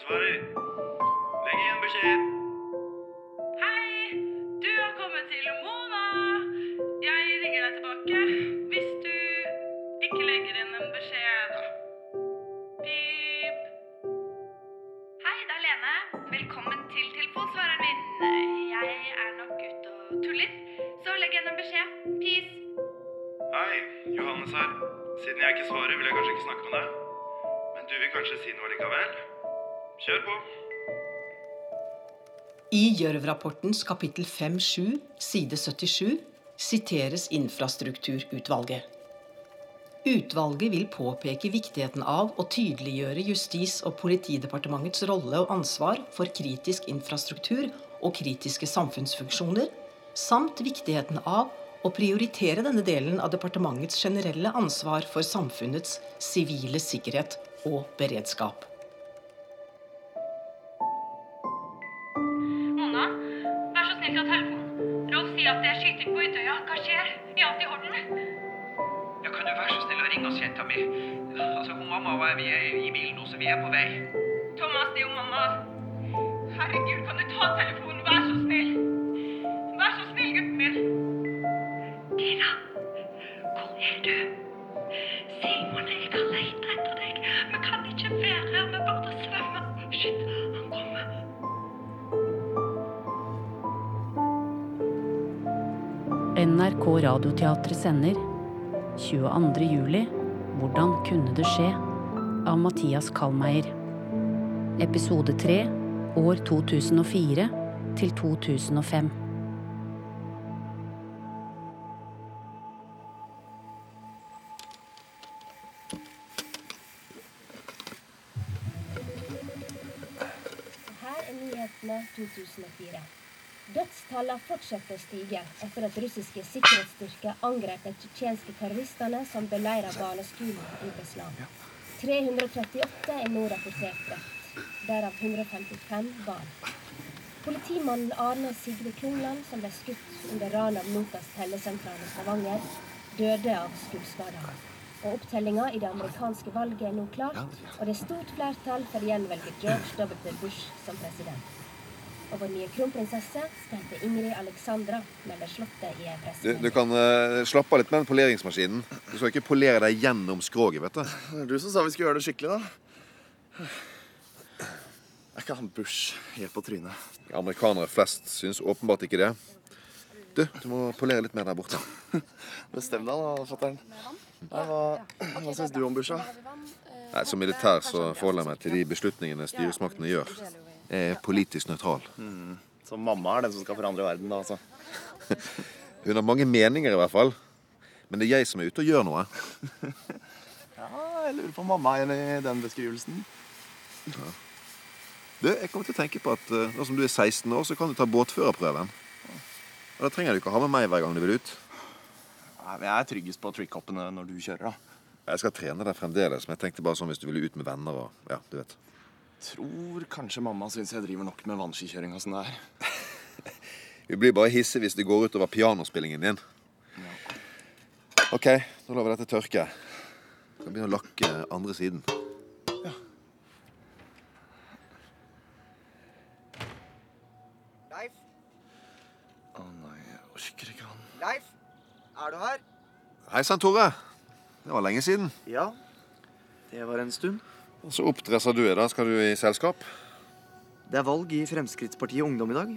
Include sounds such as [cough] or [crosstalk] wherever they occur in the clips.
Dette er en telefonsvarer. Legg igjen beskjed. Gjørv-rapportens kapittel 5-7, side 77, siteres Infrastrukturutvalget. Utvalget vil påpeke viktigheten av å tydeliggjøre Justis- og politidepartementets rolle og ansvar for kritisk infrastruktur og kritiske samfunnsfunksjoner, samt viktigheten av å prioritere denne delen av departementets generelle ansvar for samfunnets sivile sikkerhet og beredskap. Rolf sier at det er skyting på Utøya. Hva skjer? Er alt i orden? Ja, kan du være så snill å ringe oss, jenta mi? Altså, hun mamma og jeg, vi er i bilen nå, så vi er på vei. Thomas, det er jo mamma. Herregud, kan du ta telefonen? Vær så snill. NRK Radioteatret sender 22. juli Hvordan kunne det skje? av Mathias Kallmeier. Episode 3 år 2004 til 2005. Dødstallene fortsetter å stige etter at russiske sikkerhetsstyrker angrep de tsjetsjenske terroristene som beleiret barneskolen i Beslan. 338 er nå rapportert drept, derav 155 barn. Politimannen Arne Sigve Klungland, som ble skutt under ranet av Nokas tellesentral i Stavanger, døde av skuddskader. Og Opptellinga i det amerikanske valget er nå klart, og det er stort flertall for å gjenvelge George W. Bush som president. Og vår nye kronprinsesse skal hete Ingrid Alexandra, melder Slottet i pressen. Du, du kan uh, slappe av litt med den poleringsmaskinen. Du skal ikke polere deg gjennom skroget, vet du. Det er du som sa vi skulle gjøre det skikkelig, da. Er ikke han Bush helt på trynet? Amerikanere flest syns åpenbart ikke det. Du, du må polere litt mer der borte. Bestem deg, da, fatter'n. Hva, hva syns du om Bush, da? Nei, Som militær så forholder jeg meg til de beslutningene styresmaktene gjør. Er politisk nøytral. Så mamma er den som skal forandre verden, da, altså. [laughs] Hun har mange meninger, i hvert fall. Men det er jeg som er ute og gjør noe. [laughs] Ja, jeg lurer på om mamma er enig i den beskrivelsen. Du, jeg kommer til å tenke på at eh, nå som du er 16 år, så kan du ta båtførerprøven. Og Da trenger du ikke ha med meg hver gang du vil ut. Nei, men Jeg er tryggest på trickhoppene når du kjører, da. Jeg skal trene deg fremdeles, men jeg tenkte bare sånn hvis du ville ut med venner og Ja, du vet. Tror kanskje mamma syns jeg driver nok med vannskikjøring og sånn der. [laughs] Vi blir bare hissige hvis det går utover pianospillingen din. Ja. OK, nå lar vi dette tørke. Jeg kan begynne å lakke andre siden. Ja. Leif? Å nei, jeg orker ikke han. Leif? Er du her? Hei sann, Tore. Det var lenge siden. Ja. Det var en stund. Og Så oppdresser du er da. Skal du i selskap? Det er valg i Fremskrittspartiet Ungdom i dag.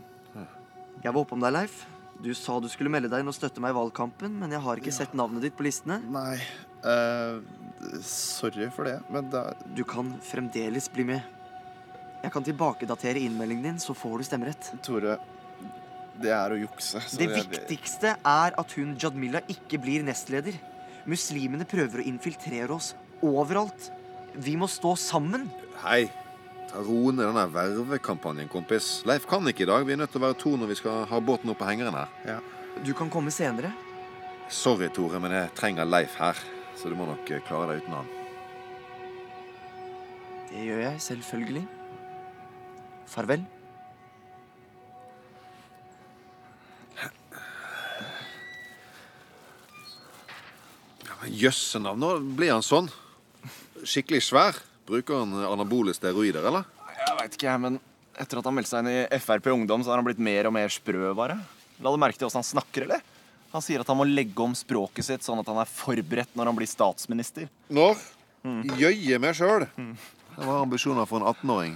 Jeg var oppom deg, Leif. Du sa du skulle melde deg inn og støtte meg i valgkampen, men jeg har ikke sett navnet ditt på listene. Nei, uh, sorry for det, men er Du kan fremdeles bli med. Jeg kan tilbakedatere innmeldingen din, så får du stemmerett. Tore, det er å jukse. så Det jeg- viktigste er at hun Jadmila ikke blir nestleder. Muslimene prøver å infiltrere oss overalt. Vi må stå sammen. Hei. Ta ro ned den der vervekampanjen, kompis. Leif kan ikke i dag. Vi er nødt til å være to når vi skal ha båten opp på hengeren her. Ja. Du kan komme senere. Sorry, Tore, men jeg trenger Leif her. Så du må nok eh, klare deg uten han. Det gjør jeg selvfølgelig. Farvel. Ja, men Jøsse navn, nå blir han sånn. Skikkelig svær. Bruker han anabole steroider, eller? Jeg veit ikke, men etter at han meldte seg inn i Frp Ungdom, så har han blitt mer og mer sprø, bare. La du merke til åssen han snakker, eller? Han sier at han må legge om språket sitt sånn at han er forberedt når han blir statsminister. Når? Jøye meg sjøl. Det var ambisjoner for en 18-åring.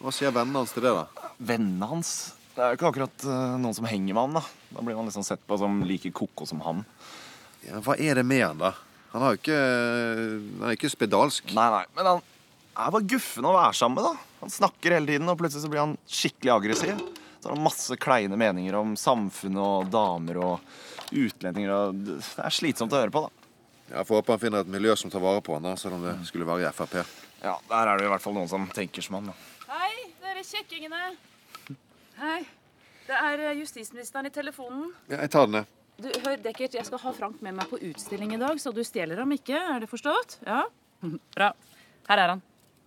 Hva sier vennene hans til det, da? Vennene hans? Det er jo ikke akkurat eh, noen som henger med han, da. Da blir man liksom sett på som like koko som han. Ja, hva er det med han, da? Han har jo ikke Han er ikke spedalsk. Nei, nei, men han er bare guffen å være sammen med, da. Han snakker hele tiden, og plutselig så blir han skikkelig aggressiv. Så har han masse kleine meninger om samfunnet og damer og utlendinger og Det er slitsomt å høre på, da. Jeg får håpe han finner et miljø som tar vare på han, da, selv om det skulle være i Frp. Ja, der er det i hvert fall noen som tenker som han, da. Hei, dere kjekkingene. Hei. Det er eh, justisministeren i telefonen. Ja, jeg tar den ned. Du, hør, Dekkert, jeg skal ha Frank med meg på utstilling i dag, så du stjeler ham ikke. Er det forstått? Ja? [laughs] Bra. Her er han.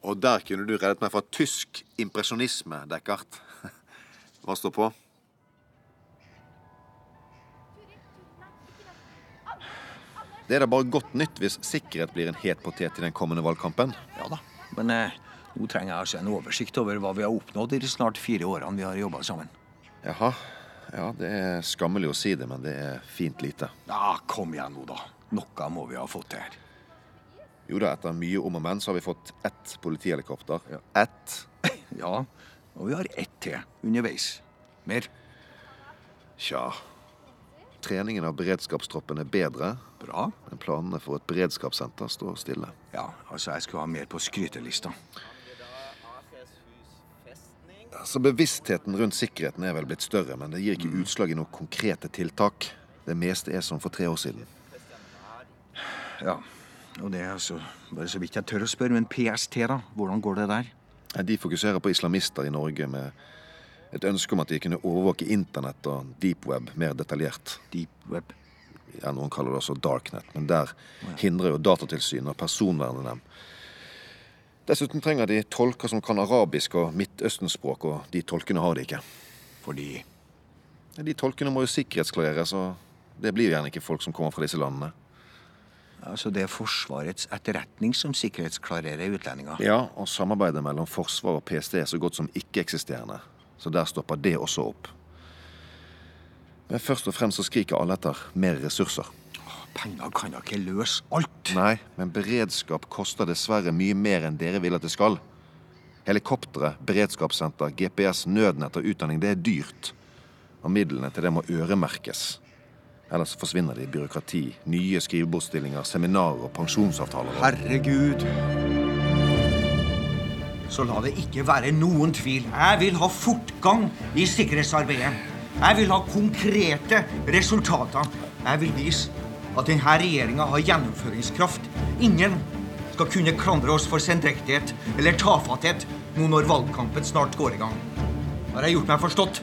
Og der kunne du reddet meg fra tysk impresjonisme, Dekkert. [laughs] Hva står på? Det er da bare godt nytt hvis sikkerhet blir en het potet i den kommende valgkampen. Ja da, men eh, nå trenger jeg altså en oversikt over hva vi har oppnådd i de snart fire årene vi har jobba sammen. Jaha. Ja, det er skammelig å si det, men det er fint lite. Ja, kom igjen nå, da. Noe må vi ha fått til her. Jo da, etter mye om og men så har vi fått ett politihelikopter. Ett. [laughs] Ja, og vi har ett til underveis. Mer? Tja. Treningen av beredskapstroppen er bedre. Bra. Men planene for et beredskapssenter står stille. Ja, altså jeg skulle ha mer på skrytelista. Så bevisstheten rundt sikkerheten er vel blitt større, men det gir ikke utslag i noen konkrete tiltak. Det meste er som for tre år siden. Ja, og det er altså bare så vidt jeg tør å spørre, men PST, da? Hvordan går det der? De fokuserer på islamister i Norge med et ønske om at de kunne overvåke internett og deep web mer detaljert. Deep web? Ja, Noen kaller det også darknet, men der hindrer jo Datatilsynet og personvernet dem. Dessuten trenger de tolker som kan arabisk og Midtøsten-språk, og de tolkene har de ikke. Fordi De tolkene må jo sikkerhetsklareres, og det blir gjerne ikke folk som kommer fra disse landene. Altså det er Forsvarets etterretning som sikkerhetsklarerer utlendinger? Ja, og samarbeidet mellom Forsvar og PST er så godt som ikke-eksisterende. Så der stopper det også opp. Men først og fremst så skriker alle etter mer ressurser. Penger kan da ikke løse alt. Nei, men beredskap koster dessverre mye mer enn dere vil at det skal. Helikoptre, beredskapssenter, GPS, nødnett og utdanning, det er dyrt. Og midlene til det må øremerkes. Ellers forsvinner det i byråkrati, nye skrivebordsstillinger, seminarer og pensjonsavtaler. Herregud. Så la det ikke være noen tvil. Jeg vil ha fortgang i sikkerhetsarbeidet. Jeg vil ha konkrete resultater. Jeg vil vise at denne regjeringa har gjennomføringskraft. Ingen skal kunne klandre oss for sendrektighet eller tafatthet nå når valgkampen snart går i gang. Har jeg gjort meg forstått?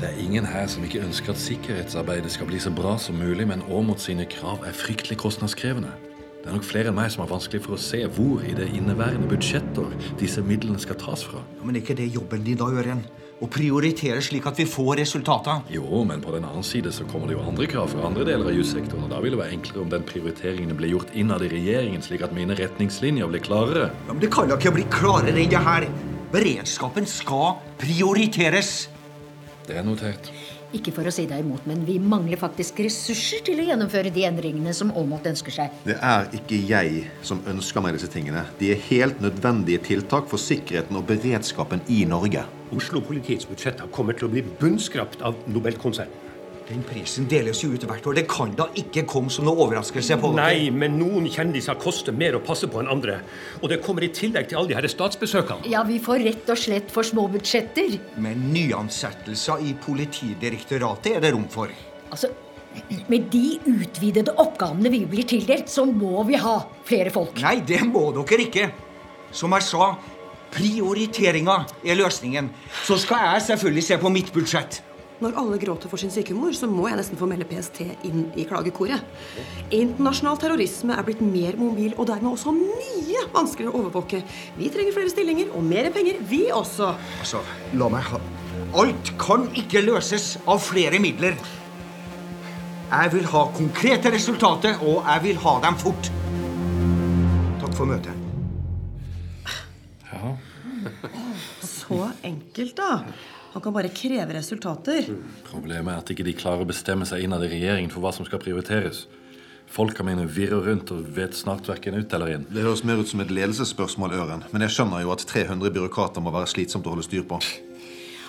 Det er ingen her som ikke ønsker at sikkerhetsarbeidet skal bli så bra som mulig, men Åmot sine krav er fryktelig kostnadskrevende. Det er nok flere enn meg som har vanskelig for å se hvor i det inneværende budsjettår disse midlene skal tas fra. Ja, men er ikke det jobben din da, Øren? Å prioritere slik at vi får resultater? Jo, men på den annen side så kommer det jo andre krav fra andre deler av jussektoren, og da vil det være enklere om den prioriteringen ble gjort innad i regjeringen, slik at mine retningslinjer ble klarere. Ja, men Det kan da ikke bli klarere enn det her. Beredskapen skal prioriteres. Det er notert. Ikke for å si deg imot, men vi mangler faktisk ressurser til å gjennomføre de endringene som Aamodt ønsker seg. Det er ikke jeg som ønsker meg disse tingene. De er helt nødvendige tiltak for sikkerheten og beredskapen i Norge. Oslo politiets budsjetter kommer til å bli bunnskrapt av Nobelkonsernen. Den prisen deles jo ut hvert år. Det kan da ikke komme som noe overraskelse på dere? Nei, men noen kjendiser koster mer å passe på enn andre. Og det kommer i tillegg til alle de her statsbesøkene. Ja, vi får rett og slett for små budsjetter. Men nyansettelser i Politidirektoratet er det rom for. Altså, med de utvidede oppgavene vi blir tildelt, så må vi ha flere folk. Nei, det må dere ikke. Som jeg sa, prioriteringa er løsningen. Så skal jeg selvfølgelig se på mitt budsjett. Når alle gråter for sin syke mor, så må jeg nesten få melde PST inn i klagekoret. Internasjonal terrorisme er blitt mer mobil og dermed også mye vanskeligere å overvåke. Vi trenger flere stillinger og mer penger, vi også. Altså, la meg ha Alt kan ikke løses av flere midler. Jeg vil ha konkrete resultater, og jeg vil ha dem fort. Takk for møtet. Ja. Så enkelt, da. Han kan bare kreve resultater. Problemet er at ikke de klarer å bestemme seg innad i regjeringen for hva som skal prioriteres. Folka mine virrer rundt og vet snart verken ut eller inn. Det høres mer ut som et ledelsesspørsmål, Øren. Men jeg skjønner jo at 300 byråkrater må være slitsomt å holde styr på.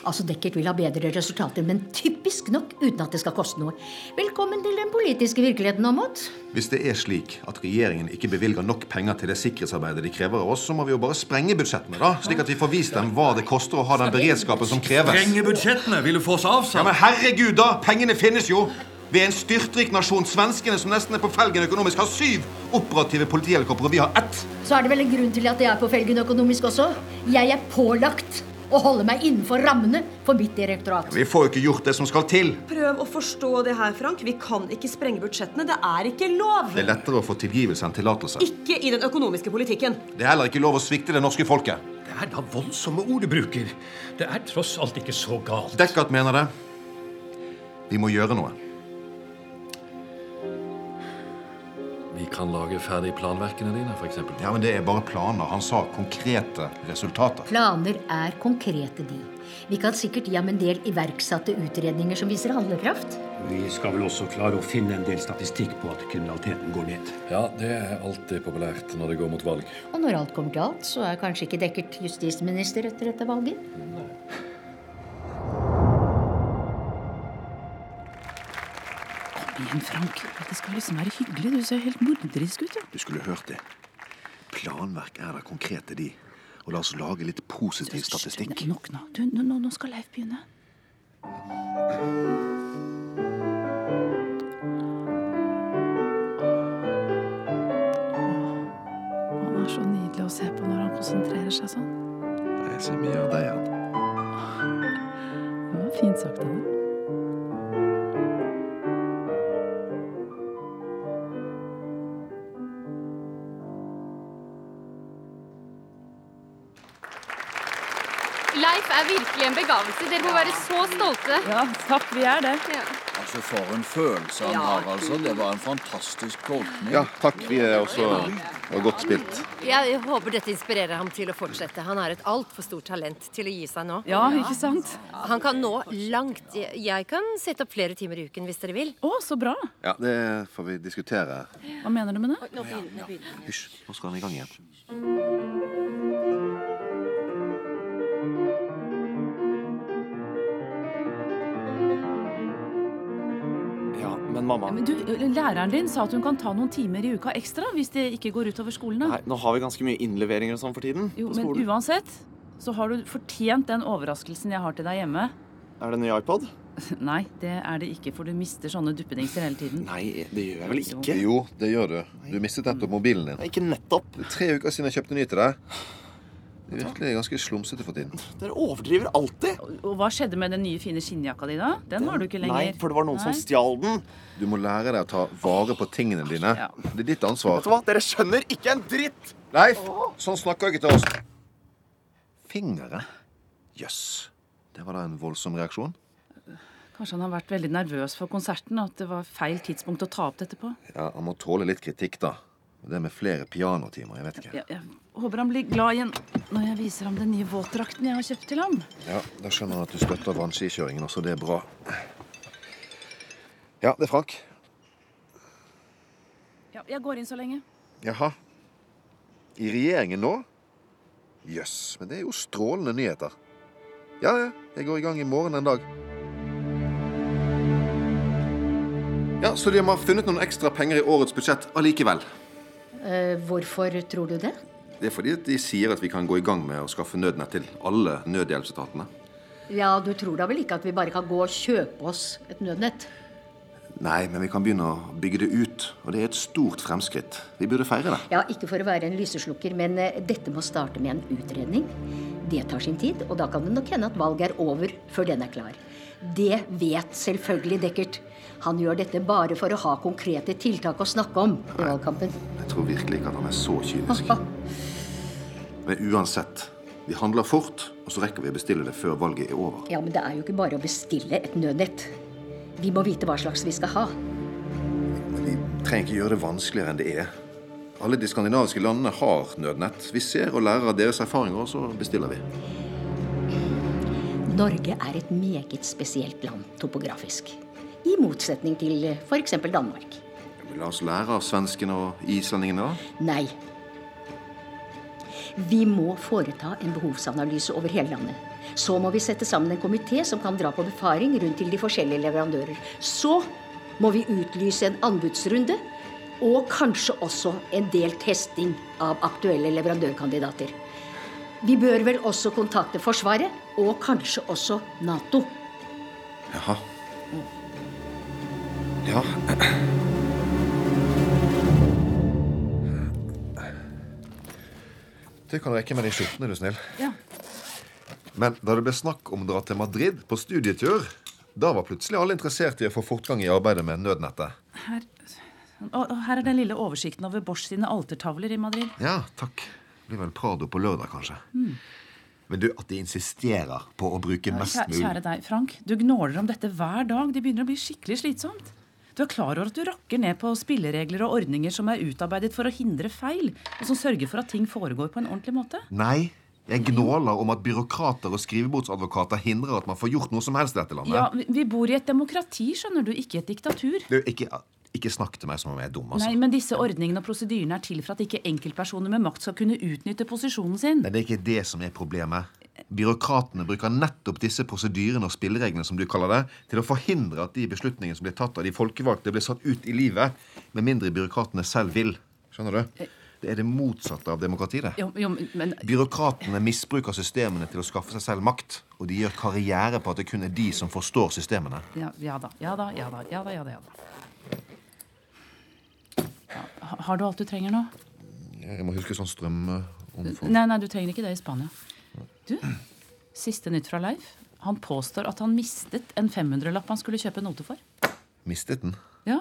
Altså, Dekkert vil ha bedre resultater, men typisk nok uten at det skal koste noe. Velkommen til den politiske virkeligheten, Aamodt. Hvis det er slik at regjeringen ikke bevilger nok penger til det sikkerhetsarbeidet de krever av oss, så må vi jo bare sprenge budsjettene, da. Slik at vi får vist dem hva det koster å ha den beredskapen som kreves. Sprenge budsjettene! Vil du få oss avsatt? Ja, men herregud, da! Pengene finnes jo! Vi er en styrtrik nasjon. Svenskene, som nesten er på felgen økonomisk, har syv operative politihelikoptre, og vi har ett. Så er det vel en grunn til at jeg er på felgen økonomisk også. Jeg er pålagt å holde meg innenfor rammene for mitt direktorat. Vi får jo ikke gjort det som skal til. Prøv å forstå det her, Frank. Vi kan ikke sprenge budsjettene. Det er ikke lov. Det er lettere å få tilgivelse enn tillatelse. Ikke i den økonomiske politikken. Det er heller ikke lov å svikte det norske folket. Det er da voldsomme ord du bruker. Det er tross alt ikke så galt. Dekkert mener det. Vi må gjøre noe. Vi kan lage ferdig planverkene dine, f.eks. Ja, men det er bare planer. Han sa konkrete resultater. Planer er konkrete, de. Vi kan sikkert gi ham en del iverksatte utredninger som viser handlekraft. Vi skal vel også klare å finne en del statistikk på at kriminaliteten går ned. Ja, det er alltid populært når det går mot valg. Og når alt kommer til alt, så er kanskje ikke Dekkert justisminister etter dette valget. Kom igjen, Frank. Det skal liksom være hyggelig. Du ser helt morderisk ut. Ja. Du skulle hørt det. Planverk er det konkrete, de. Og la oss lage litt positiv statistikk. Nok nå. Du, nå, nå skal Leif begynne. Han er så nydelig å se på når han konsentrerer seg sånn. Jeg ser mye av deg igjen. Det var fint sagt av deg. Virkelig en begavelse. Dere må være så stolte. Ja, takk, vi er det. Altså, For en følelse han Ja, har, altså. Det var en fantastisk tolkning. Ja, takk. Vi er også og godt spilt. Jeg håper dette inspirerer ham til å fortsette. Han har et altfor stort talent til å gi seg nå. Ja, ikke sant? Han kan nå langt. Jeg- Jeg kan sette opp flere timer i uken hvis dere vil. Å, så bra. Ja, Det får vi diskutere. Hva mener du med det? Nå begynner, nå begynner. Hysj, nå skal han i gang igjen. Mamma Men du, Læreren din sa at hun kan ta noen timer i uka ekstra hvis det ikke går utover skolen. da. Nei, nå har vi ganske mye innleveringer og sånn for tiden. Jo, på men uansett så har du fortjent den overraskelsen jeg har til deg hjemme. Er det en ny iPod? [laughs] Nei, det er det ikke, for du mister sånne duppedingser hele tiden. Nei, det gjør jeg vel ikke. Jo, det gjør du. Du mistet nettopp mobilen din. Ikke nettopp. Det er tre uker siden jeg kjøpte ny til deg. Det er virkelig ganske slumsete for tiden. Dere overdriver alltid. Og hva skjedde med den nye, fine skinnjakka di, da? Den har du ikke lenger. Nei, for det var noen som stjal den. Du må lære deg å ta vare på tingene dine. Det er ditt ansvar. Vet du hva? Dere skjønner ikke en dritt! Leif, sånn snakker jeg ikke til oss. Fingre? Jøss. Det var da en voldsom reaksjon. Kanskje han har vært veldig nervøs for konserten, og at det var feil tidspunkt å ta opp dette på. Ja, Han må tåle litt kritikk, da. Det med flere pianotimer, jeg vet ikke. Jeg, jeg håper han blir glad igjen når jeg viser ham den nye våtdrakten jeg har kjøpt til ham. Ja, Da skjønner han at du støtter vannskikjøringen også. Det er bra. Ja, det er Frank. Ja, jeg går inn så lenge. Jaha. I regjeringen nå? Jøss, men det er jo strålende nyheter. Ja, ja, jeg går i gang i morgen en dag. Ja, Så de har funnet noen ekstra penger i årets budsjett allikevel? Eh, hvorfor tror du det? Det er fordi de sier at vi kan gå i gang med å skaffe nødnett til alle nødhjelpsetatene. Ja, Du tror da vel ikke at vi bare kan gå og kjøpe oss et nødnett? Nei, men vi kan begynne å bygge det ut. Og det er et stort fremskritt. Vi burde feire det. Ja, Ikke for å være en lyseslukker, men eh, dette må starte med en utredning. Det tar sin tid, og da kan det nok hende at valget er over før den er klar. Det vet selvfølgelig Dekkert. Han gjør dette bare for å ha konkrete tiltak å snakke om i valgkampen. Jeg tror virkelig ikke at han er så kynisk. [laughs] Men uansett, vi handler fort, og så rekker vi å bestille det før valget er over. Ja, men det er jo ikke bare å bestille et nødnett. Vi må vite hva slags vi skal ha. Vi trenger ikke gjøre det vanskeligere enn det er. Alle de skandinaviske landene har nødnett. Vi ser og lærer av deres erfaringer, og så bestiller vi. Norge er et meget spesielt land topografisk. I motsetning til f.eks. Danmark. La oss lære av svenskene og islendingene, da. Nei. Vi må foreta en behovsanalyse over hele landet. Så må vi sette sammen en komité som kan dra på befaring rundt til de forskjellige leverandører. Så må vi utlyse en anbudsrunde, og kanskje også en del testing av aktuelle leverandørkandidater. Vi bør vel også kontakte Forsvaret, og kanskje også Nato. Jaha. Ja. Det kan rekke med de skjortene, er du snill. Ja. Men da det ble snakk om å dra til Madrid på studietur, da var plutselig alle interessert i å få fortgang i arbeidet med nødnettet. Her, og, og her er den lille oversikten over Bosch sine altertavler i Madrid. Ja, takk. Det blir vel Prado på lørdag, kanskje. Mm. Men du, at de insisterer på å bruke mest mulig kjære deg, Frank. Du gnåler om dette hver dag. Det begynner å bli skikkelig slitsomt. Du er klar over at du rakker ned på spilleregler og ordninger som er utarbeidet for å hindre feil, og som sørger for at ting foregår på en ordentlig måte? Nei, jeg gnåler om at byråkrater og skrivebordsadvokater hindrer at man får gjort noe som helst i dette landet. Ja, vi- bor i et demokrati, skjønner du, ikke et diktatur. Du, ikke, ikke snakk til meg som om jeg er dum, altså. Nei, men disse ordningene og prosedyrene er til for at ikke enkeltpersoner med makt skal kunne utnytte posisjonen sin. Nei, det er ikke det som er problemet. Byråkratene bruker nettopp disse prosedyrene og spillereglene som du kaller det, til å forhindre at de beslutningene som blir tatt av de folkevalgte, blir satt ut i livet, med mindre byråkratene selv vil. Skjønner du? Det er det motsatte av demokrati, det. Jo, jo, men Byråkratene misbruker systemene til å skaffe seg selv makt, og de gjør karriere på at det kun er de som forstår systemene. ja, ja da, ja da, ja da, ja da. ja da, ja da. Har du alt du trenger nå? Jeg må huske sånn strømomfang. Nei, nei, du trenger ikke det i Spania. Du, siste nytt fra Leif. Han påstår at han mistet en 500-lapp han skulle kjøpe note for. Mistet den? Ja.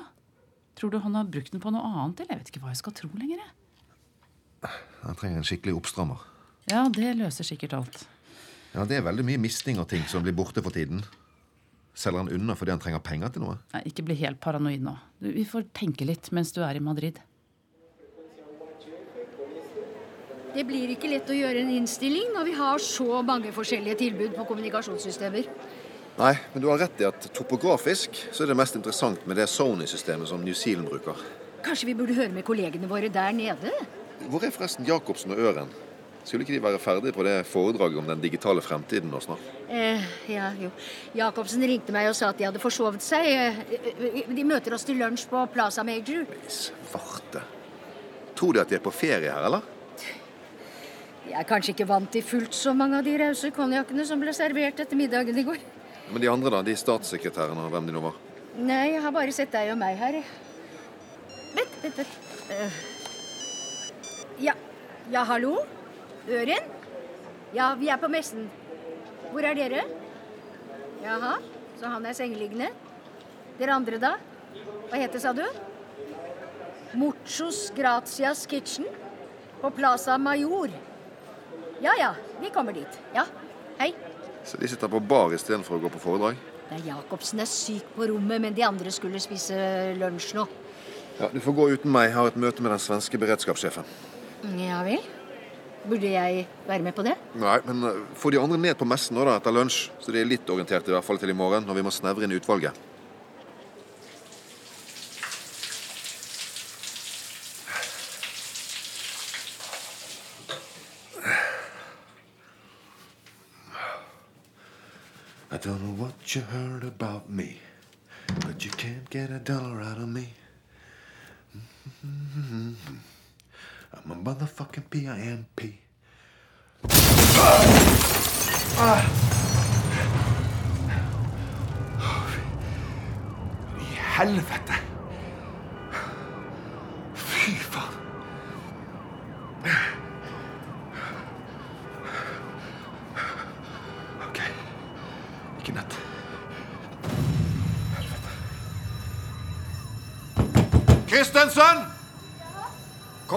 Tror du han har brukt den på noe annet, eller? Jeg vet ikke hva jeg skal tro lenger. jeg. Jeg trenger en skikkelig oppstrammer. Ja, det løser sikkert alt. Ja, Det er veldig mye misting av ting som blir borte for tiden. Selger han unna fordi han trenger penger til noe? Nei, Ikke bli helt paranoid nå. Du, vi får tenke litt mens du er i Madrid. Det blir ikke lett å gjøre en innstilling når vi har så mange forskjellige tilbud på kommunikasjonssystemer. Nei, men du har rett i at topografisk så er det mest interessant med det Sony-systemet som New Zealand bruker. Kanskje vi burde høre med kollegene våre der nede? Hvor er forresten Jacobsen og Øren? Skulle ikke de være ferdige på det foredraget om den digitale fremtiden nå snart? Eh, ja, jo. Jacobsen ringte meg og sa at de hadde forsovet seg. Eh, De møter oss til lunsj på Plaza Major. Svarte. Tror de at de er på ferie her, eller? Jeg er kanskje ikke vant til fullt så mange av de rause konjakkene som ble servert etter middagen i går. Men de andre, da? De statssekretærene og hvem de nå var? Nei, jeg har bare sett deg og meg her. jeg. Vent, vent, vent. Eh, Ja, ja, hallo? Øren? Ja, vi er på messen. Hvor er dere? Jaha, så han er sengeliggende. Dere andre, da? Hva heter, sa du? Muchos Gracias Kitchen på Plaza Major. Ja ja, vi kommer dit. Ja, hei. Så de sitter på bar istedenfor å gå på foredrag? Nei, Jacobsen er syk på rommet, men de andre skulle spise lunsj nå. Ja, Du får gå uten meg. Jeg har et møte med den svenske beredskapssjefen. Ja vel? Burde jeg være med på det? Nei, men eh, få de andre ned på messen nå da, etter lunsj, så de er litt orientert i hvert fall til i morgen, når vi må snevre inn utvalget. Don't know what you heard about me, but you can't get a dollar out of me. I'm a motherfucking P-I-M-P. I helvete!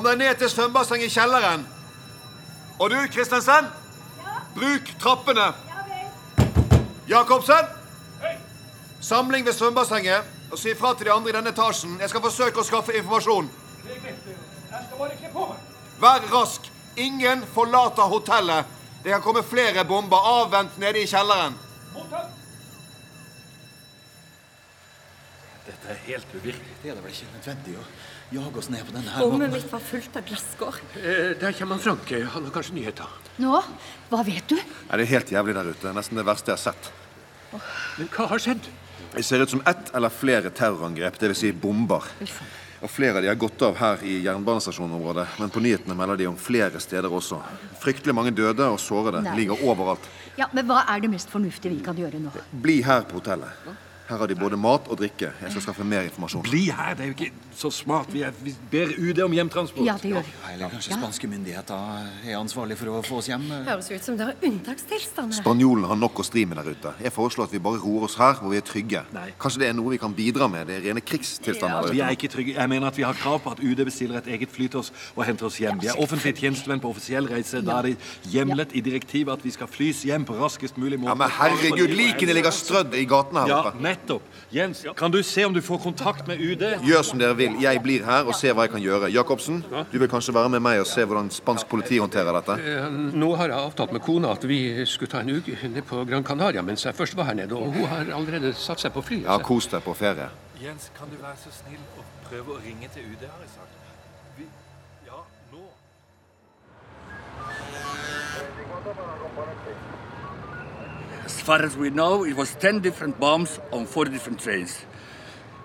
Kom deg ned til svømmebassenget i kjelleren. Og du, Kristensen? Bruk trappene. Jacobsen? Samling ved svømmebassenget. og si fra til de andre i denne etasjen. Jeg skal forsøke å skaffe informasjon. Jeg skal bare kle på meg. Vær rask. Ingen forlater hotellet. Det kan komme flere bomber. Avvent nede i kjelleren. Dette er helt uvirkelig. Det er da vel ikke nødvendig å jage oss ned på denne her Rommet mitt var fullt av glasskår. Eh, Der kommer Frank. Han har kanskje nyheter. Nå? Hva vet du? Nei, det er helt jævlig der ute. Nesten det verste jeg har sett. Men hva har skjedd? Det ser ut som ett eller flere terrorangrep, dvs. Si bomber. Og Flere av de har gått av her i jernbanestasjonområdet, men på nyhetene melder de om flere steder også. Fryktelig mange døde og sårede Nei. ligger overalt. Ja, Men hva er det mest fornuftige vi kan gjøre nå? Bli her på hotellet. Her har de både mat og drikke. Jeg skal skaffe mer informasjon. Bli her, det er jo ikke så smart. Vi, er, vi ber UD om hjemtransport. Ja, det gjør vi. Eller kanskje spanske myndigheter er ansvarlig for å få oss hjem? Høres ut som det er unntakstilstander. Spanjolene har nok å stri med der ute. Jeg foreslår at vi bare roer oss her, hvor vi er trygge. Kanskje det er noe vi kan bidra med? Det er rene krigstilstander Vi er ikke trygge. Jeg mener at vi har krav på at UD bestiller et eget fly til oss og henter oss hjem. Vi er offentlig tjenestemenn på offisiell reise. Da er det hjemlet i direktivet at vi skal flys hjem på raskest mulig måte. Ja, men herregud, likene ligger strødd i gatene her Ja, oppe. Nettopp. Jens, kan du se om du får kontakt med UD? Gjør som dere vil. Jeg blir her og ser hva jeg kan gjøre. Jacobsen, du vil kanskje være med meg og se hvordan spansk politi håndterer dette? Eh, Nå har jeg avtalt med kona at vi skulle ta en uke ned på Gran Canaria mens jeg først var her nede, og hun har allerede satt seg på flyet. Ja, kos deg på ferie. Jens, kan du være så snill å prøve å ringe til UD, har jeg sagt. As far as we know, it was 10 different bombs on four different trains.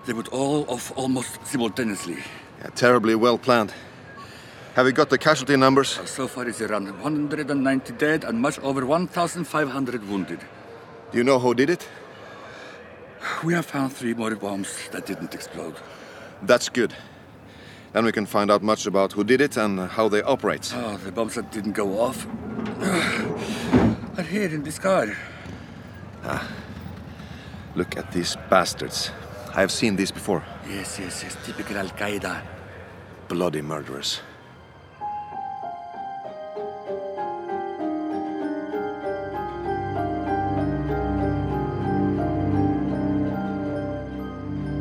They went all off almost simultaneously. Yeah, terribly well planned. Have you got the casualty numbers? Uh, so far, it's around 190 dead and much over 1,500 wounded. Do you know who did it? We have found three more bombs that didn't explode. That's good. Then we can find out much about who did it and how they operate. Oh, the bombs that didn't go off [sighs] are here in this car. Ah. Look at these bastards. I have seen these before. Yes, yes, yes. Typical Al Qaeda. Bloody murderers.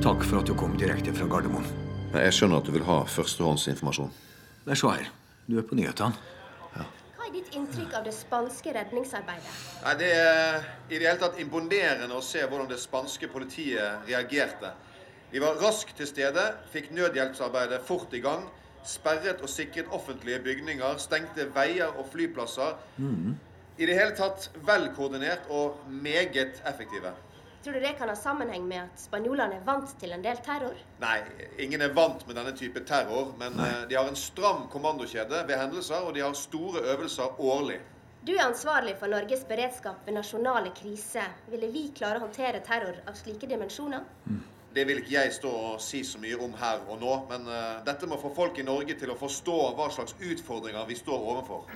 Takk for at du kom direkte fra Gardermoen. Jeg skjønner at du vil ha førstehåndsinformasjon. Vær så her. Du er på nyhetene. Hva er ditt inntrykk av det spanske redningsarbeidet? Nei, Det er i det hele tatt imponerende å se hvordan det spanske politiet reagerte. De var raskt til stede, fikk nødhjelpsarbeidet fort i gang, sperret og sikret offentlige bygninger, stengte veier og flyplasser. I det hele tatt vel koordinert og meget effektive. Tror du det kan ha sammenheng med at spanjolene vant til en del terror? Nei, ingen er vant med denne type terror, men eh, de har en stram kommandokjede ved hendelser, og de har store øvelser årlig. Du er ansvarlig for Norges beredskap ved nasjonale kriser. Ville vi klare å håndtere terror av slike dimensjoner? Det vil ikke jeg stå og si så mye om her og nå, men uh, dette må få folk i Norge til å forstå hva slags utfordringer vi står overfor.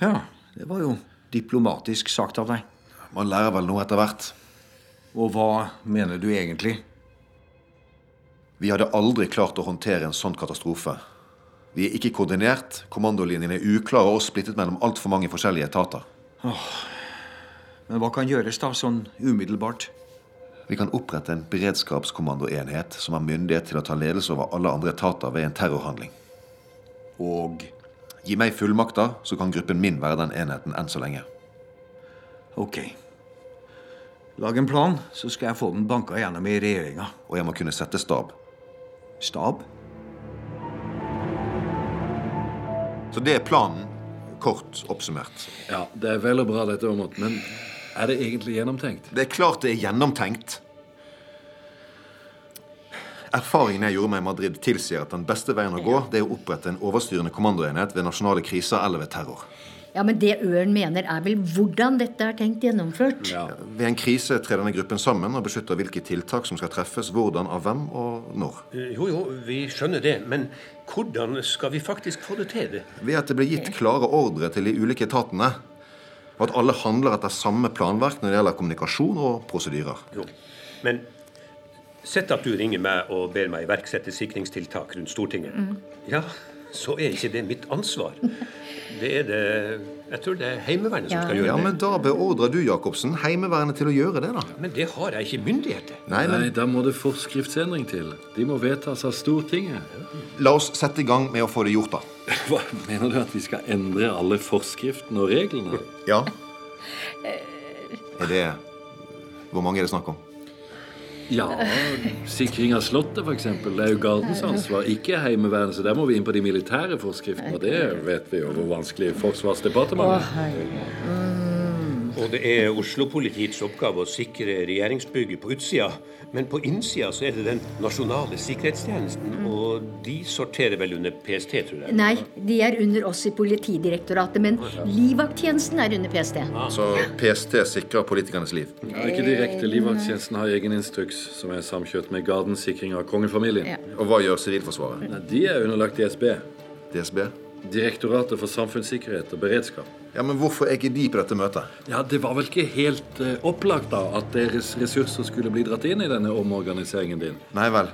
Ja, det var jo diplomatisk sagt av deg. Man lærer vel noe etter hvert. Og hva mener du egentlig? Vi hadde aldri klart å håndtere en sånn katastrofe. Vi er ikke koordinert, kommandolinjene er uklare og splittet mellom altfor mange forskjellige etater. Men hva kan gjøres da, sånn umiddelbart? Vi kan opprette en beredskapskommandoenhet som har myndighet til å ta ledelse over alle andre etater ved en terrorhandling. Og Gi meg fullmakter, så kan gruppen min være den enheten enn så lenge. Ok. Lag en plan, så skal jeg få den banka gjennom i regjeringa. Og jeg må kunne sette stab. Stab? Så det er planen, kort oppsummert. Ja, det er vel og bra dette, Åmot, men er det egentlig gjennomtenkt? Det er klart det er gjennomtenkt. Erfaringen jeg gjorde meg i Madrid, tilsier at den beste veien å gå det er å opprette en overstyrende kommandoenhet ved nasjonale kriser eller ved terror. Ja, men det Øren mener, er vel hvordan dette er tenkt gjennomført? Ved en krise trer denne gruppen sammen og beslutter hvilke tiltak som skal treffes, hvordan, av hvem og når. Eh, Jo, jo, vi skjønner det, men hvordan skal vi faktisk få det til? det? Ved at det blir gitt klare ordre til de ulike etatene. Og at alle handler etter samme planverk når det gjelder kommunikasjon og prosedyrer. Jo, men sett at du ringer meg og ber meg iverksette sikringstiltak rundt Stortinget. Mm. Ja, så er ikke det mitt ansvar. Det er det Jeg tror det er Heimevernet som skal gjøre det. Ja, men Da beordrer du Jacobsen Heimevernet til å gjøre det, da. Men det har jeg ikke myndighet til. Nei, men Nei, da må det forskriftsendring til. De må vedtas av Stortinget. La oss sette i gang med å få det gjort, da. [laughs] Hva, Mener du at vi skal endre alle forskriftene og reglene? Ja. Er det Hvor mange er det snakk om? Ja, sikring av Slottet f.eks. Det er jo gardens ansvar, ikke Heimevernet. Så der må vi inn på de militære forskriftene. Og det vet vi jo hvor vanskelig Forsvarsdepartementet Og det er Oslo-politiets oppgave å sikre regjeringsbygget på utsida. Men på innsida så er det den nasjonale sikkerhetstjenesten, og de sorterer vel under PST, tror jeg. Nei, de er under oss i Politidirektoratet, men livvakttjenesten er under PST. Så PST sikrer politikernes liv? Ja, ikke direkte. Livvakttjenesten har egen instruks som er samkjørt med gardensikring av kongefamilien. Ja. Og hva gjør Sivilforsvaret? Nei, De er underlagt DSB. DSB? Direktoratet for samfunnssikkerhet og beredskap. Ja, Men hvorfor er ikke de på dette møtet? Ja, Det var vel ikke helt uh, opplagt da at deres ressurser skulle bli dratt inn i denne omorganiseringen din? Nei vel.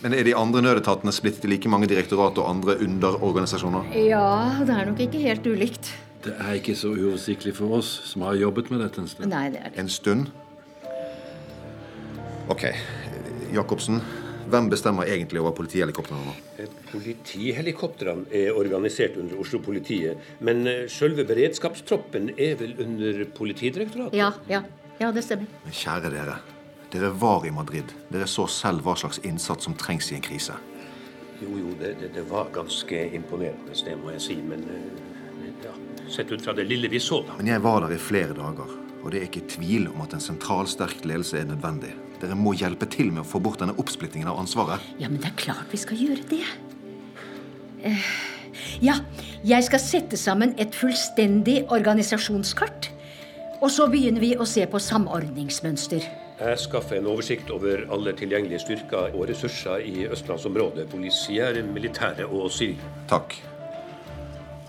Men er de andre nødetatene splittet i like mange direktorat og andre underorganisasjoner? Ja, det er nok ikke helt ulikt. Det er ikke så uoversiktlig for oss som har jobbet med dette en stund. Nei, det er det. En stund? Ok. Jacobsen, hvem bestemmer egentlig over politihelikoptrene nå? Politihelikoptrene er organisert under Oslo-politiet, men eh, selve beredskapstroppen er vel under Politidirektoratet? Ja, ja. Ja, det stemmer. Men kjære dere. Dere var i Madrid. Dere så selv hva slags innsats som trengs i en krise. Jo, jo, det, det, det var ganske imponerende, det må jeg si, men eh, ja, sett ut fra det lille vi så, da. Men jeg var der i flere dager, og det er ikke tvil om at en sentral, sterk ledelse er nødvendig. Dere må hjelpe til med å få bort denne oppsplittingen av ansvaret. Ja, men det er klart vi skal gjøre det. Uh, ja, jeg skal sette sammen et fullstendig organisasjonskart. Og så begynner vi å se på samordningsmønster. Jeg skaffer en oversikt over alle tilgjengelige styrker og ressurser i østlandsområdet. Politiære, militære og sivile. Takk.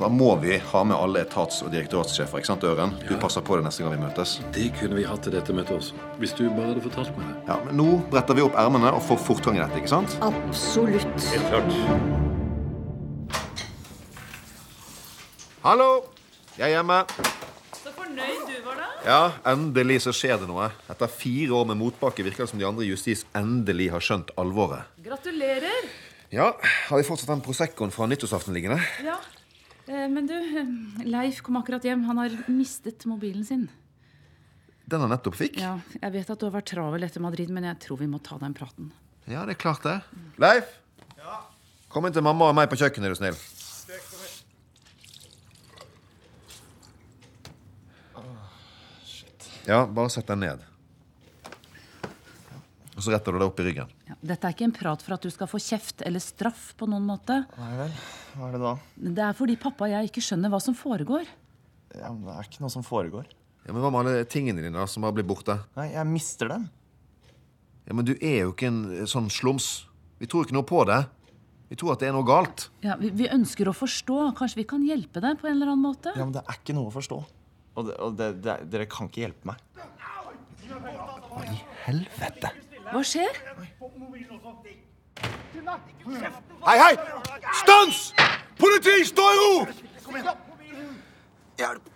Da må vi ha med alle etats- og direktoratssjefer, ikke sant, Øren? Du passer på det neste gang vi møtes. Det kunne vi hatt til dette møtet også. Hvis du bare hadde fortalt meg det. Ja, men Nå bretter vi opp ermene og får fortgang i dette, ikke sant? Absolutt. Helt klart. Hallo! Jeg er hjemme. Så fornøyd du var da. Ja, endelig så skjer det noe. Etter fire år med motbakke virker det som de andre i justis endelig har skjønt alvoret. Gratulerer. Ja, Har vi fortsatt den Proseccoen fra nyttårsaften liggende? Ja, men du, eh, Leif kom akkurat hjem. Han har mistet mobilen sin. Den han nettopp fikk? Ja, Jeg vet at du har vært travel etter Madrid, men jeg tror vi må ta den praten. Ja, det er klart det. Leif! Ja? Kom inn til mamma og meg på kjøkkenet, er du snill. Ja, bare sett deg ned. Og så retter du deg opp i ryggen. Ja, dette er ikke en prat for at du skal få kjeft eller straff på noen måte. Nei vel. Hva er det da? Det er fordi pappa og jeg ikke skjønner hva som foregår. Ja, men Det er ikke noe som foregår. Ja, men Hva med alle tingene dine da, som har blitt borte? Nei, jeg mister dem. Ja, Men du er jo ikke en eh, sånn slums. Vi tror ikke noe på det. Vi tror at det er noe galt. Ja, vi, vi ønsker å forstå. Kanskje vi kan hjelpe deg på en eller annen måte? Ja, men Det er ikke noe å forstå. Og, det, og det, det, dere kan ikke hjelpe meg. Hva i helvete? Hva skjer? Hei, hei! Stans! Politi, stå i ro! Hjelp!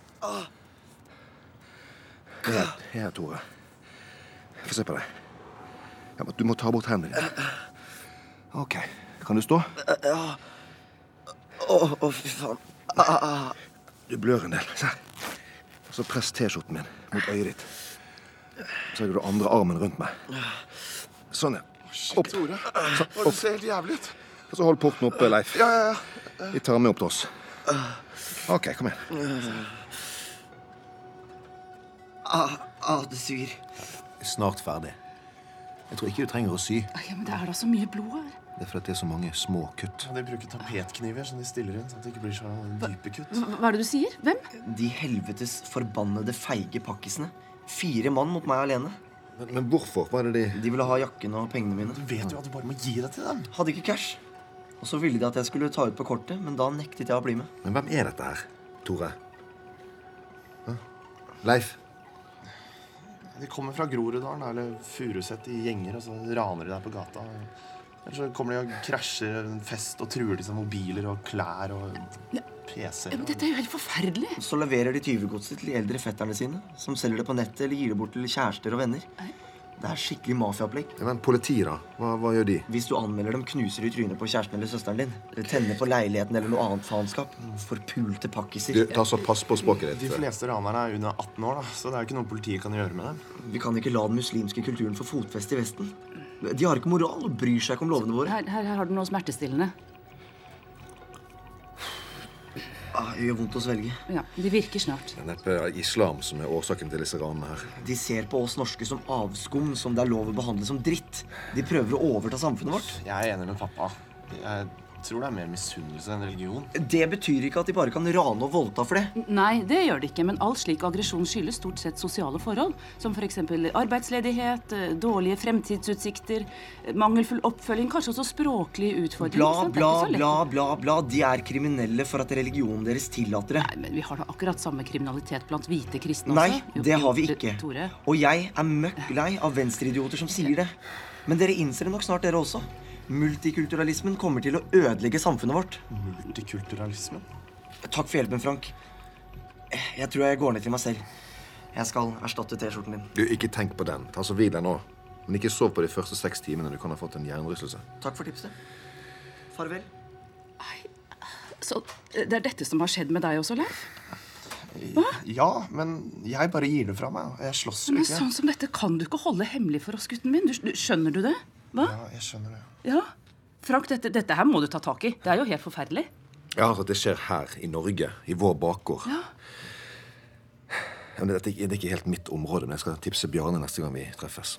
Her, her, Tore. Få se på deg. Ja, du må ta bort hendene dine. OK. Kan du stå? Ja. Å, å, fy faen. Ah, ah. Du blør en del. Se. Og så press T-skjorten min mot øyet ditt. Så legger du andre armen rundt meg. Sånn, ja. Opp. Tore. Sånn, Du ser helt jævlig ut. Og så hold porten oppe, Leif. Ja, ja, ja. Vi tar med opp til oss. OK, kom igjen. Ah, ah, det syr Snart ferdig. Jeg tror ikke du trenger å sy. Ja, men Det er da så mye blod her. Det er fordi det er så mange små kutt. De bruker tapetkniver som de stiller inn, sånn at det ikke blir så dype kutt. Hva er det du sier? Hvem? De helvetes forbannede feige pakkisene. Fire mann mot meg alene. Men, men hvorfor? Hva er det de De ville ha jakken og pengene mine. Du vet jo at du bare må gi det til dem. Hadde ikke cash. Og så ville de at jeg skulle ta ut på kortet, men da nektet jeg å bli med. Men hvem er dette her, Tore? Hæ? Leif? De kommer fra Groruddalen eller Furuset i gjenger, og så raner de deg på gata. Eller så kommer de og krasjer en fest og truer til seg mobiler og klær og PC-er. Men dette er jo helt forferdelig. Så leverer de tyvegodset til de eldre fetterne sine, som selger det på nettet eller gir det bort til kjærester og venner. Det er skikkelig mafiaopplegg. Men politiet, da? Hva, hva gjør de? Hvis du anmelder dem, knuser de trynet på kjæresten eller søsteren din. Eller tenner på leiligheten eller noe annet faenskap. Forpulte pakkiser. Du, ta så Pass på språket De fleste ranerne er under 18 år, da, så det er jo ikke noe politiet kan gjøre med dem. Vi kan ikke la den muslimske kulturen få fotfeste i Vesten. De har ikke moral og bryr seg ikke om lovene våre. Her, her, her har du noe smertestillende. Ah, det gjør vondt å svelge. Ja, De virker snart. Det er neppe islam som er årsaken til disse ranene her. De ser på oss norske som avskum, som det er lov å behandle som dritt. De prøver å overta samfunnet vårt. Jeg er enig med pappa. Jeg tror det er mer misunnelse enn religion. Det betyr ikke at de bare kan rane og voldta for det. Nei, det gjør det ikke, men all slik aggresjon skyldes stort sett sosiale forhold. Som f.eks. arbeidsledighet, eh, dårlige fremtidsutsikter, eh, mangelfull oppfølging, kanskje også språklige utfordringer. Bla, bla, bla, bla, bla. De er kriminelle for at religionen deres tillater det. Nei, men Vi har da akkurat samme kriminalitet blant hvite kristne også. Nei, det har vi ikke. Tore. Og jeg er møkk lei av venstreidioter som sier [laughs] det. Men dere innser det nok snart, dere også. Multikulturalismen kommer til å ødelegge samfunnet vårt. Multikulturalismen? Takk for hjelpen, Frank. Jeg tror jeg går ned til meg selv. Jeg skal erstatte T-skjorten din. Du, Ikke tenk på den. Ta så Hvil deg nå. Men ikke sov på de første seks timene. Du kan ha fått en hjernerystelse. Takk for tipset. Farvel. Så eh, det er dette som har skjedd med deg også, Leif? Hva? Ja, men jeg bare gir det fra meg. Jeg slåss jo Men sånn som dette kan du ikke holde hemmelig for oss, gutten min. Du, du, skjønner du det? Hva? Ja, jeg skjønner det. Ja. Frank, dette, dette her må du ta tak i. Det er jo helt forferdelig. Ja, altså, Det skjer her, i Norge. I vår bakgård. Ja. Men dette er det er ikke helt mitt område, men jeg skal tipse Bjarne neste gang vi treffes.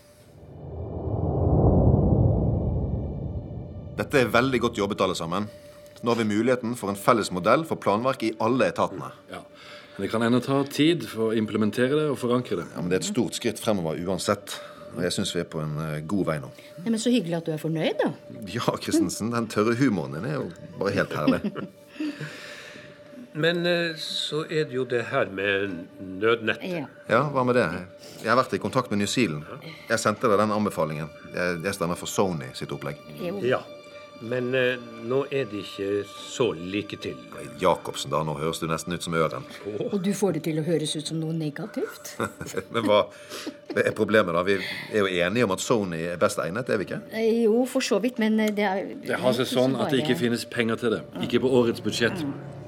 Dette er veldig godt jobbet, alle sammen. Nå har vi muligheten for en felles modell for planverk i alle etatene. Ja. Men det kan ennå ta tid for å implementere det og forankre det. Ja, men Det er et stort skritt fremover uansett. Og jeg syns vi er på en eh, god vei nå. Nei, men Så hyggelig at du er fornøyd, da. Ja, Christensen, den tørre humoren din er jo bare helt herlig. [laughs] Men eh, så er det jo det her med nødnett. Ja, hva med det? Jeg har vært i kontakt med New Zealand. Jeg sendte deg den anbefalingen. Jeg, jeg stemmer for Sony sitt opplegg. Ja. Men eh, nå er det ikke så like til. Jacobsen, da. Nå høres du nesten ut som Øren. Og du får det til å høres ut som noe negativt. [laughs] Men hva er problemet, da? Vi er jo enige om at Sony er best egnet, er vi ikke? Eh, Jo, for så vidt, men eh, det er Det har seg sånn at det ikke finnes penger til det. Ikke på årets budsjett.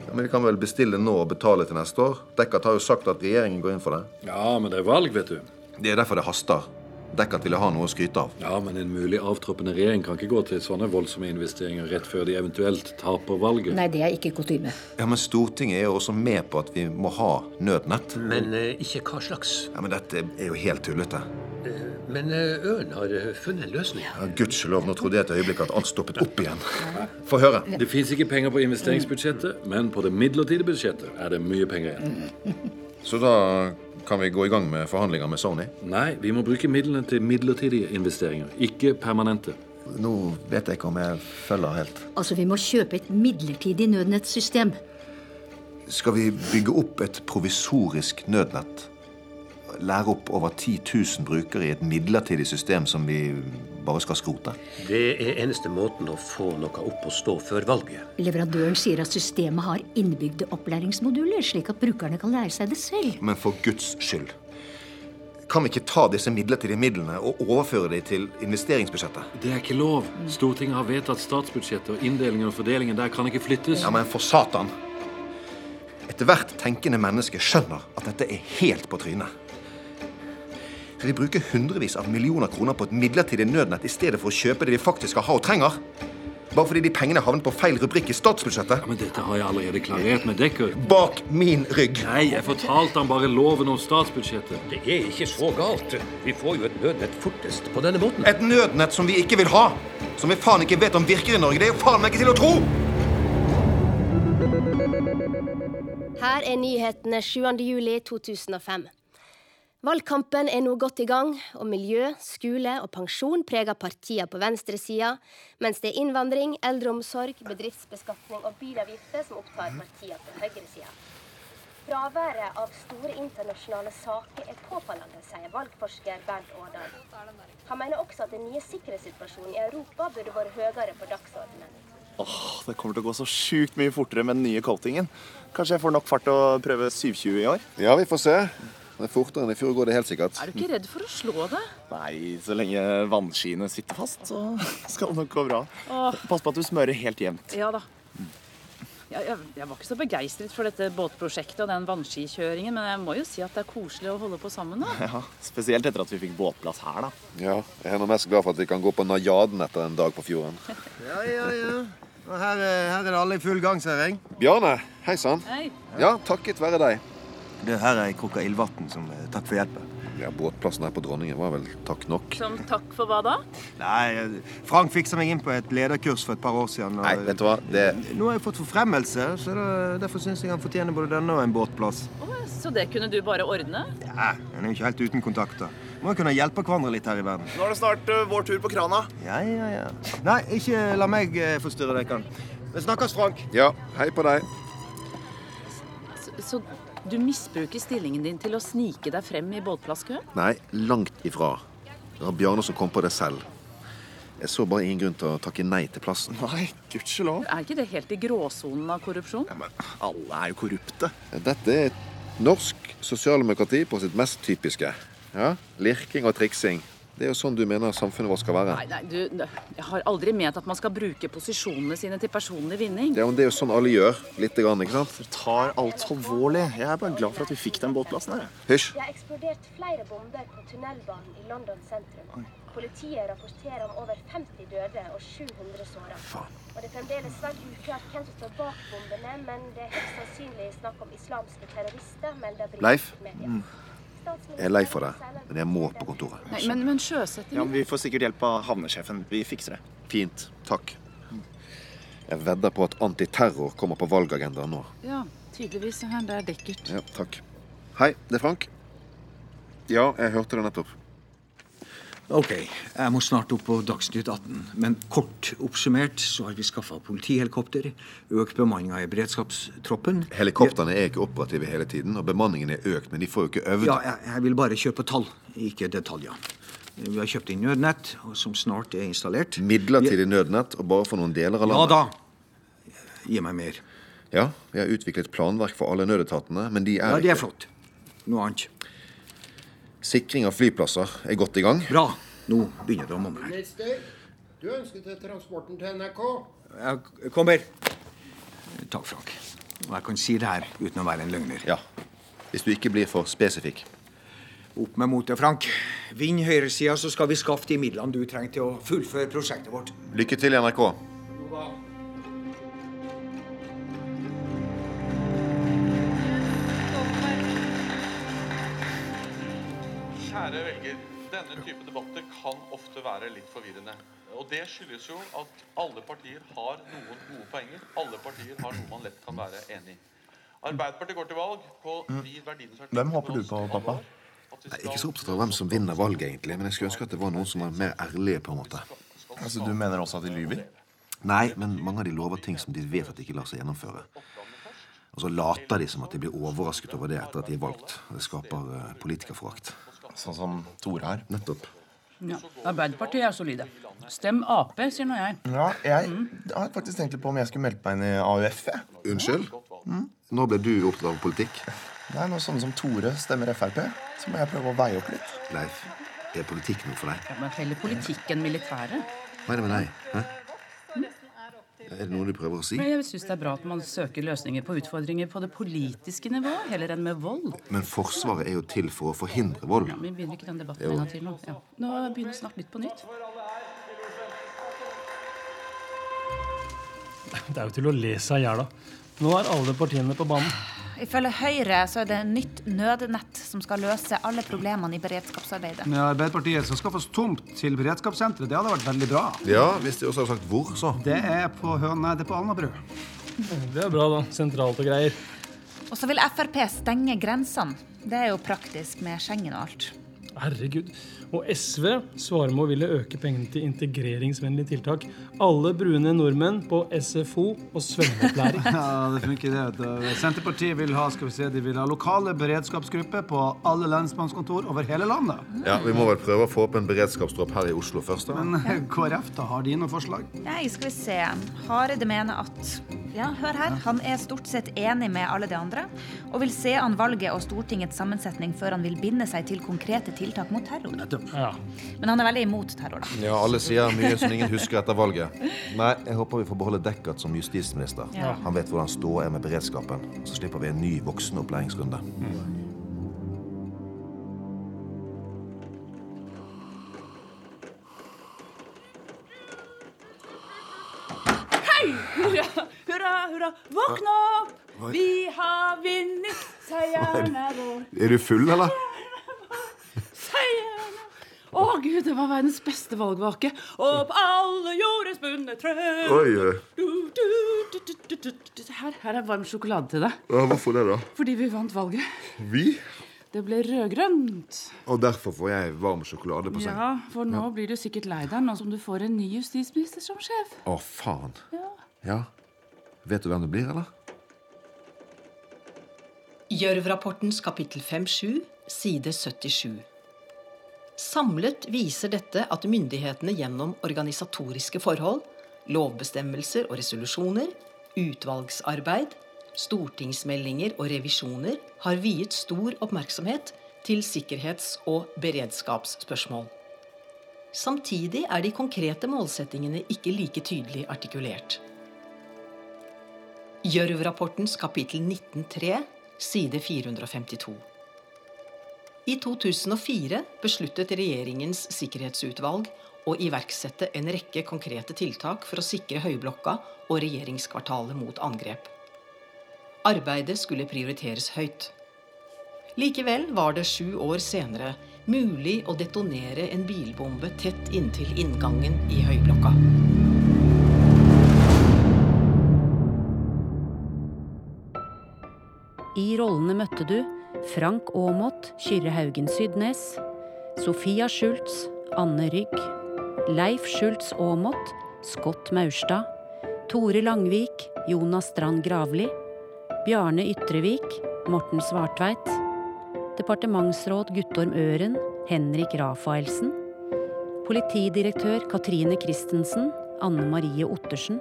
Ja, men Vi kan vel bestille nå og betale til neste år? Dekkat har jo sagt at regjeringen går inn for det. Ja, men det er valg, vet du. Det er derfor det haster. Dekkat ville ha noe å skryte av. Ja, men en mulig avtroppende regjering kan ikke gå til sånne voldsomme investeringer rett før de eventuelt taper valget. Nei, det er ikke kutyme. Ja, Men Stortinget er jo også med på at vi må ha nødnett. Men eh, ikke hva slags. Ja, Men dette er jo helt tullete. Eh, Men eh, Ørn har eh, funnet en løsning. Ja, Gudskjelov, nå trodde jeg et øyeblikk at alt stoppet opp igjen. Få høre. Det fins ikke penger på investeringsbudsjettet, men på det midlertidige budsjettet er det mye penger igjen. Så da kan vi gå i gang med forhandlinger med Sony? Nei, vi må bruke midlene til midlertidige investeringer, ikke permanente. Nå vet jeg ikke om jeg følger helt. Altså, vi må kjøpe et midlertidig nødnettsystem. Skal vi bygge opp et provisorisk nødnett? Lære opp over 10 000 brukere i et midlertidig system som vi bare skal skrote? Det er eneste måten å få noe opp og stå før valget. Leverandøren sier at systemet har innebygde opplæringsmoduler, slik at brukerne kan lære seg det selv. Men for Guds skyld. Kan vi ikke ta disse midlertidige midlene og overføre dem til investeringsbudsjettet? Det er ikke lov. Stortinget har vedtatt statsbudsjettet, og inndelingen og fordelingen der kan ikke flyttes. Ja, men for satan! Ethvert tenkende menneske skjønner at dette er helt på trynet. Skal vi bruke hundrevis av millioner kroner på et midlertidig nødnett i stedet for å kjøpe det vi faktisk skal ha og trenger? Bare fordi de pengene havnet på feil rubrikk i statsbudsjettet? Ja, Men dette har jeg allerede klarert med Dekker. Bak min rygg! Nei, jeg fortalte han bare loven om statsbudsjettet. Det er ikke så galt. Vi får jo et nødnett fortest på denne måten. Et nødnett som vi ikke vil ha! Som vi faen ikke vet om virker i Norge. Det er jo faen meg ikke til å tro! Her er nyhetene 7. juli 2005. Valgkampen er nå godt i gang, og miljø, skole og pensjon preger partiene på venstresida, mens det er innvandring, eldreomsorg, bedriftsbeskatning og bilavgifter som opptar partiene på høyresida. Fraværet av store internasjonale saker er påfallende, sier valgforsker Bernt Årdal. Han mener også at den nye sikkerhetssituasjonen i Europa burde vært høyere på dagsordenen. Åh, Det kommer til å gå så sjukt mye fortere med den nye coatingen. Kanskje jeg får nok fart til å prøve 720 i år? Ja, vi får se. Det er fortere enn i fjor går det helt sikkert. Er du ikke redd for å slå deg? Nei, så lenge vannskiene sitter fast, så [laughs] skal det nok gå bra. Åh. Pass på at du smører helt jevnt. Ja da. Jeg, jeg, jeg var ikke så begeistret for dette båtprosjektet og den vannskikjøringen, men jeg må jo si at det er koselig å holde på sammen. da. Ja, Spesielt etter at vi fikk båtplass her, da. Ja, jeg er nå mest glad for at vi kan gå på Najaden etter en dag på fjorden. [laughs] Ja, ja, ja. Og her, er- her er det alle i full gang, ser jeg. Bjarne, hei sann. Hei. Ja, takket være deg. Det her er ei krukke ildvann som eh, takk for hjelpen. Ja, Båtplassen her på Dronningen var vel takk nok. Som takk for hva da? Nei, eh, Frank fiksa meg inn på et lederkurs for et par år siden. og- Nei, vet du hva? Det Nå har jeg fått forfremmelse, så det, derfor syns jeg han fortjener både denne og en båtplass. Oh, så det kunne du bare ordne? Ja, En er jo ikke helt uten kontakter. Må jo kunne hjelpe hverandre litt her i verden. Nå er det snart uh, vår tur på krana. Ja, ja, ja. Nei, ikke la meg uh, forstyrre dere. Vi snakkes, Frank. Ja, hei på deg. Så, så du misbruker stillingen din til å snike deg frem i båtplasskøen? Nei, langt ifra. Det var Bjarne som kom på det selv. Jeg så bare ingen grunn til å takke nei til plassen. Nei, gudskjelov. Er ikke det helt i gråsonen av korrupsjon? Alle er jo korrupte. Dette er norsk sosialdemokrati på sitt mest typiske. Ja, Lirking og triksing. Det er jo sånn du mener samfunnet vårt skal være. Nei, nei, du, jeg har aldri ment at man skal bruke posisjonene sine til personlig vinning. Ja, men Det er jo sånn alle gjør. Lite grann, ikke sant? Du tar alt alvorlig. Jeg er bare glad for at vi fikk den båtplassen her. Hysj. Det har eksplodert flere bomber på tunnelbanen i London sentrum. Politiet rapporterer om over 50 døde og 700 såra. Og det er fremdeles svært uklart hvem som står bak bombene, men det er helt sannsynlig snakk om islamske terrorister, melder Leif? britiske medier. Jeg er lei for det, men jeg må på kontoret. Nei, men, men sjøsettingen Ja, men Vi får sikkert hjelp av havnesjefen. Vi fikser det. Fint. Takk. Jeg vedder på at antiterror kommer på valgagendaen nå. Ja, tydeligvis. Det er dekkert. Ja, takk. Hei, det er Frank. Ja, jeg hørte det nettopp. Ok, jeg må snart opp på Dagsnytt 18. Men kort oppsummert så har vi skaffa politihelikopter, økt bemanninga i beredskapstroppen Helikoptrene er ikke operative hele tiden, og bemanningen er økt, men de får jo ikke øvd. Ja, jeg, jeg vil bare kjøre på tall, ikke detaljer. Vi har kjøpt inn nødnett, som snart er installert. Midlertidig nødnett, og bare for noen deler av landet? Ja da. Gi meg mer. Ja, vi har utviklet planverk for alle nødetatene, men de er Ja, det er ikke- flott. Noe annet. Sikring av flyplasser er godt i gang. Bra. Nå begynner det å monne her. Du ønsker til transporten til NRK. Jeg kommer. Takk, Frank. Og jeg kan si det her uten å være en løgner. Ja. Hvis du ikke blir for spesifikk. Opp med motet, Frank. Vinn høyresida, så skal vi skaffe de midlene du trenger til å fullføre prosjektet vårt. Lykke til i NRK. Kjære velger, denne type debatter kan ofte være litt forvirrende. Og det skyldes jo at alle partier har noen gode poenger. Alle partier har noe man lett kan være enig i. Arbeiderpartiet går til valg på de verdiene som er Hvem håper du på, pappa? Jeg er ikke så opptatt av hvem som vinner valget, egentlig, men jeg skulle ønske at det var noen som var mer ærlige, på en måte. Altså, Du mener også at de lyver? Nei, men mange av de lover ting som de vet at de ikke lar seg gjennomføre. Og så later de som at de blir overrasket over det etter at de er valgt. Det skaper eh, politikerforakt. Sånn som Tore her? Nettopp. Ja. Arbeiderpartiet er solide. Stem Ap, sier nå jeg. Ja, jeg har faktisk tenkt litt på om jeg skulle meldt meg inn i AUF. jeg. Unnskyld? Nå ble du opptatt av politikk? Nei, Når sånne som Tore stemmer Frp, så må jeg prøve å veie opp litt. Leif, er politikk noe for deg? Ja, men heller politikk enn militæret. Hva er det med deg? Hæ? Er det noe du prøver å si? Men jeg syns det er bra at man søker løsninger på utfordringer på det politiske nivået, heller enn med vold. Men Forsvaret er jo til for å forhindre vold. Ja, Vi begynner ikke den debatten ennå en gang til nå. Ja. Nå begynner snart Nytt på nytt. Det er jo til å le seg i hjel av. Nå er alle partiene på banen. Ifølge Høyre så er det nytt nødnett som skal løse alle problemene i beredskapsarbeidet. Med Arbeiderpartiet skal skaffes tomt til beredskapssenteret. Det hadde vært veldig bra. Ja, hvis de også hadde sagt hvor, så. Det er på Høne, det er på Alnabru. Det er bra, da. Sentralt og greier. Og så vil Frp stenge grensene. Det er jo praktisk med Schengen og alt. Herregud. Og SV svarer med å ville øke pengene til integreringsvennlige tiltak. Alle brune nordmenn på SFO og svømmeopplæring. [laughs] Ja, det funker det. Senterpartiet vil ha skal vi se, de vil ha lokale beredskapsgrupper på alle lensmannskontor over hele landet. Ja, Vi må vel prøve å få opp en beredskapstropp her i Oslo først, da. Men eh, KrF, da, har de noen forslag? Nei, skal vi se. Hareide mener at Ja, hør her. Han er stort sett enig med alle de andre, og vil se an valget og Stortingets sammensetning før han vil binde seg til konkrete tiltak mot terror. Men han er veldig imot terror, da. Ja, Alle sier mye som ingen husker etter valget. Nei, jeg håper vi får beholde Deckert som justisminister. Ja. Han vet hvordan ståa er med beredskapen. Så slipper vi en ny voksenopplæringsrunde. Hei! Hurra, hurra, hurra! Våkn opp! Vi har vunnet! Seieren er vår. Er du full, eller? Seier! er Å, gud, det var verdens beste valgvake. Og på alle jordens bunne trær Oi. Du, du, du. Her, her er varm sjokolade til deg. Ja, hvorfor det, da? Fordi vi vant valget. Vi? Det ble rødgrønt. Og derfor får jeg varm sjokolade på seng. Ja, for nå blir du sikkert lei deg nå som du får en ny justisminister som sjef. Å, faen. Ja. Ja. Vet du hvem det blir, eller? Gjørv-rapportens kapittel 5-7, side 77. Samlet viser dette at myndighetene gjennom organisatoriske forhold, lovbestemmelser og resolusjoner, utvalgsarbeid, stortingsmeldinger og revisjoner har viet stor oppmerksomhet til sikkerhets- og beredskapsspørsmål. Samtidig er de konkrete målsettingene ikke like tydelig artikulert. Gjørv-rapportens kapittel 19.3, side 452. I 2004 besluttet regjeringens sikkerhetsutvalg å iverksette en rekke konkrete tiltak for å sikre Høyblokka og regjeringskvartalet mot angrep. Arbeidet skulle prioriteres høyt. Likevel var det sju år senere mulig å detonere en bilbombe tett inntil inngangen i Høyblokka. I rollene møtte du Frank Aamodt, Kyrre Haugen Sydnes, Sofia Schultz, Anne Rygg, Leif Schultz Aamodt, Scott Maurstad, Tore Langvik, Jonas Strand Gravli, Bjarne Ytrevik, Morten Svartveit, departementsråd Guttorm Øren, Henrik Rafaelsen, politidirektør Katrine Christensen, Anne Marie Ottersen,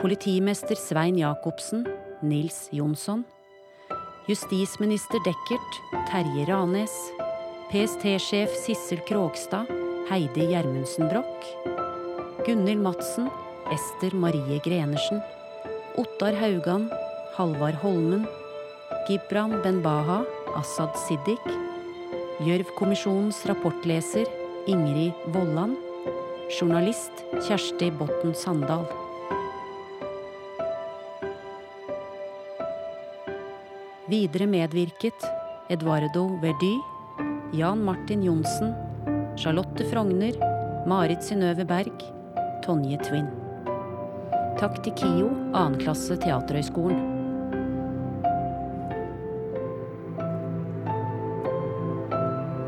politimester Svein Jacobsen, Nils Jonsson, justisminister Deckert, Terje Ranes, PST-sjef Sissel Krogstad, Heidi Gjermundsen Broch, Gunhild Madsen, Ester Marie Grenersen, Ottar Haugan, Halvard Holmen, Gibran Benbaha, Assad Siddik, Gjørv-kommisjonens rapportleser Ingrid Vollan, journalist Kjersti Botten Sandal. Videre medvirket Eduardo Verdy, Jan Martin Johnsen, Charlotte Frogner, Marit Synnøve Berg, Tonje Twin. Takk til KIO, 2. klasse Teaterhøgskolen.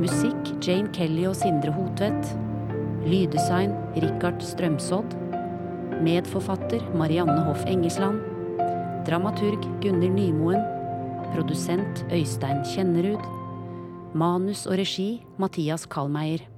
Musikk Jane Kelly og Sindre Hotvedt. Lyddesign Richard Strømsodd. Medforfatter Marianne Hoff Engesland. Dramaturg Gunnhild Nymoen. Produsent Øystein Kjennerud. Manus og regi Mathias Kallmeier.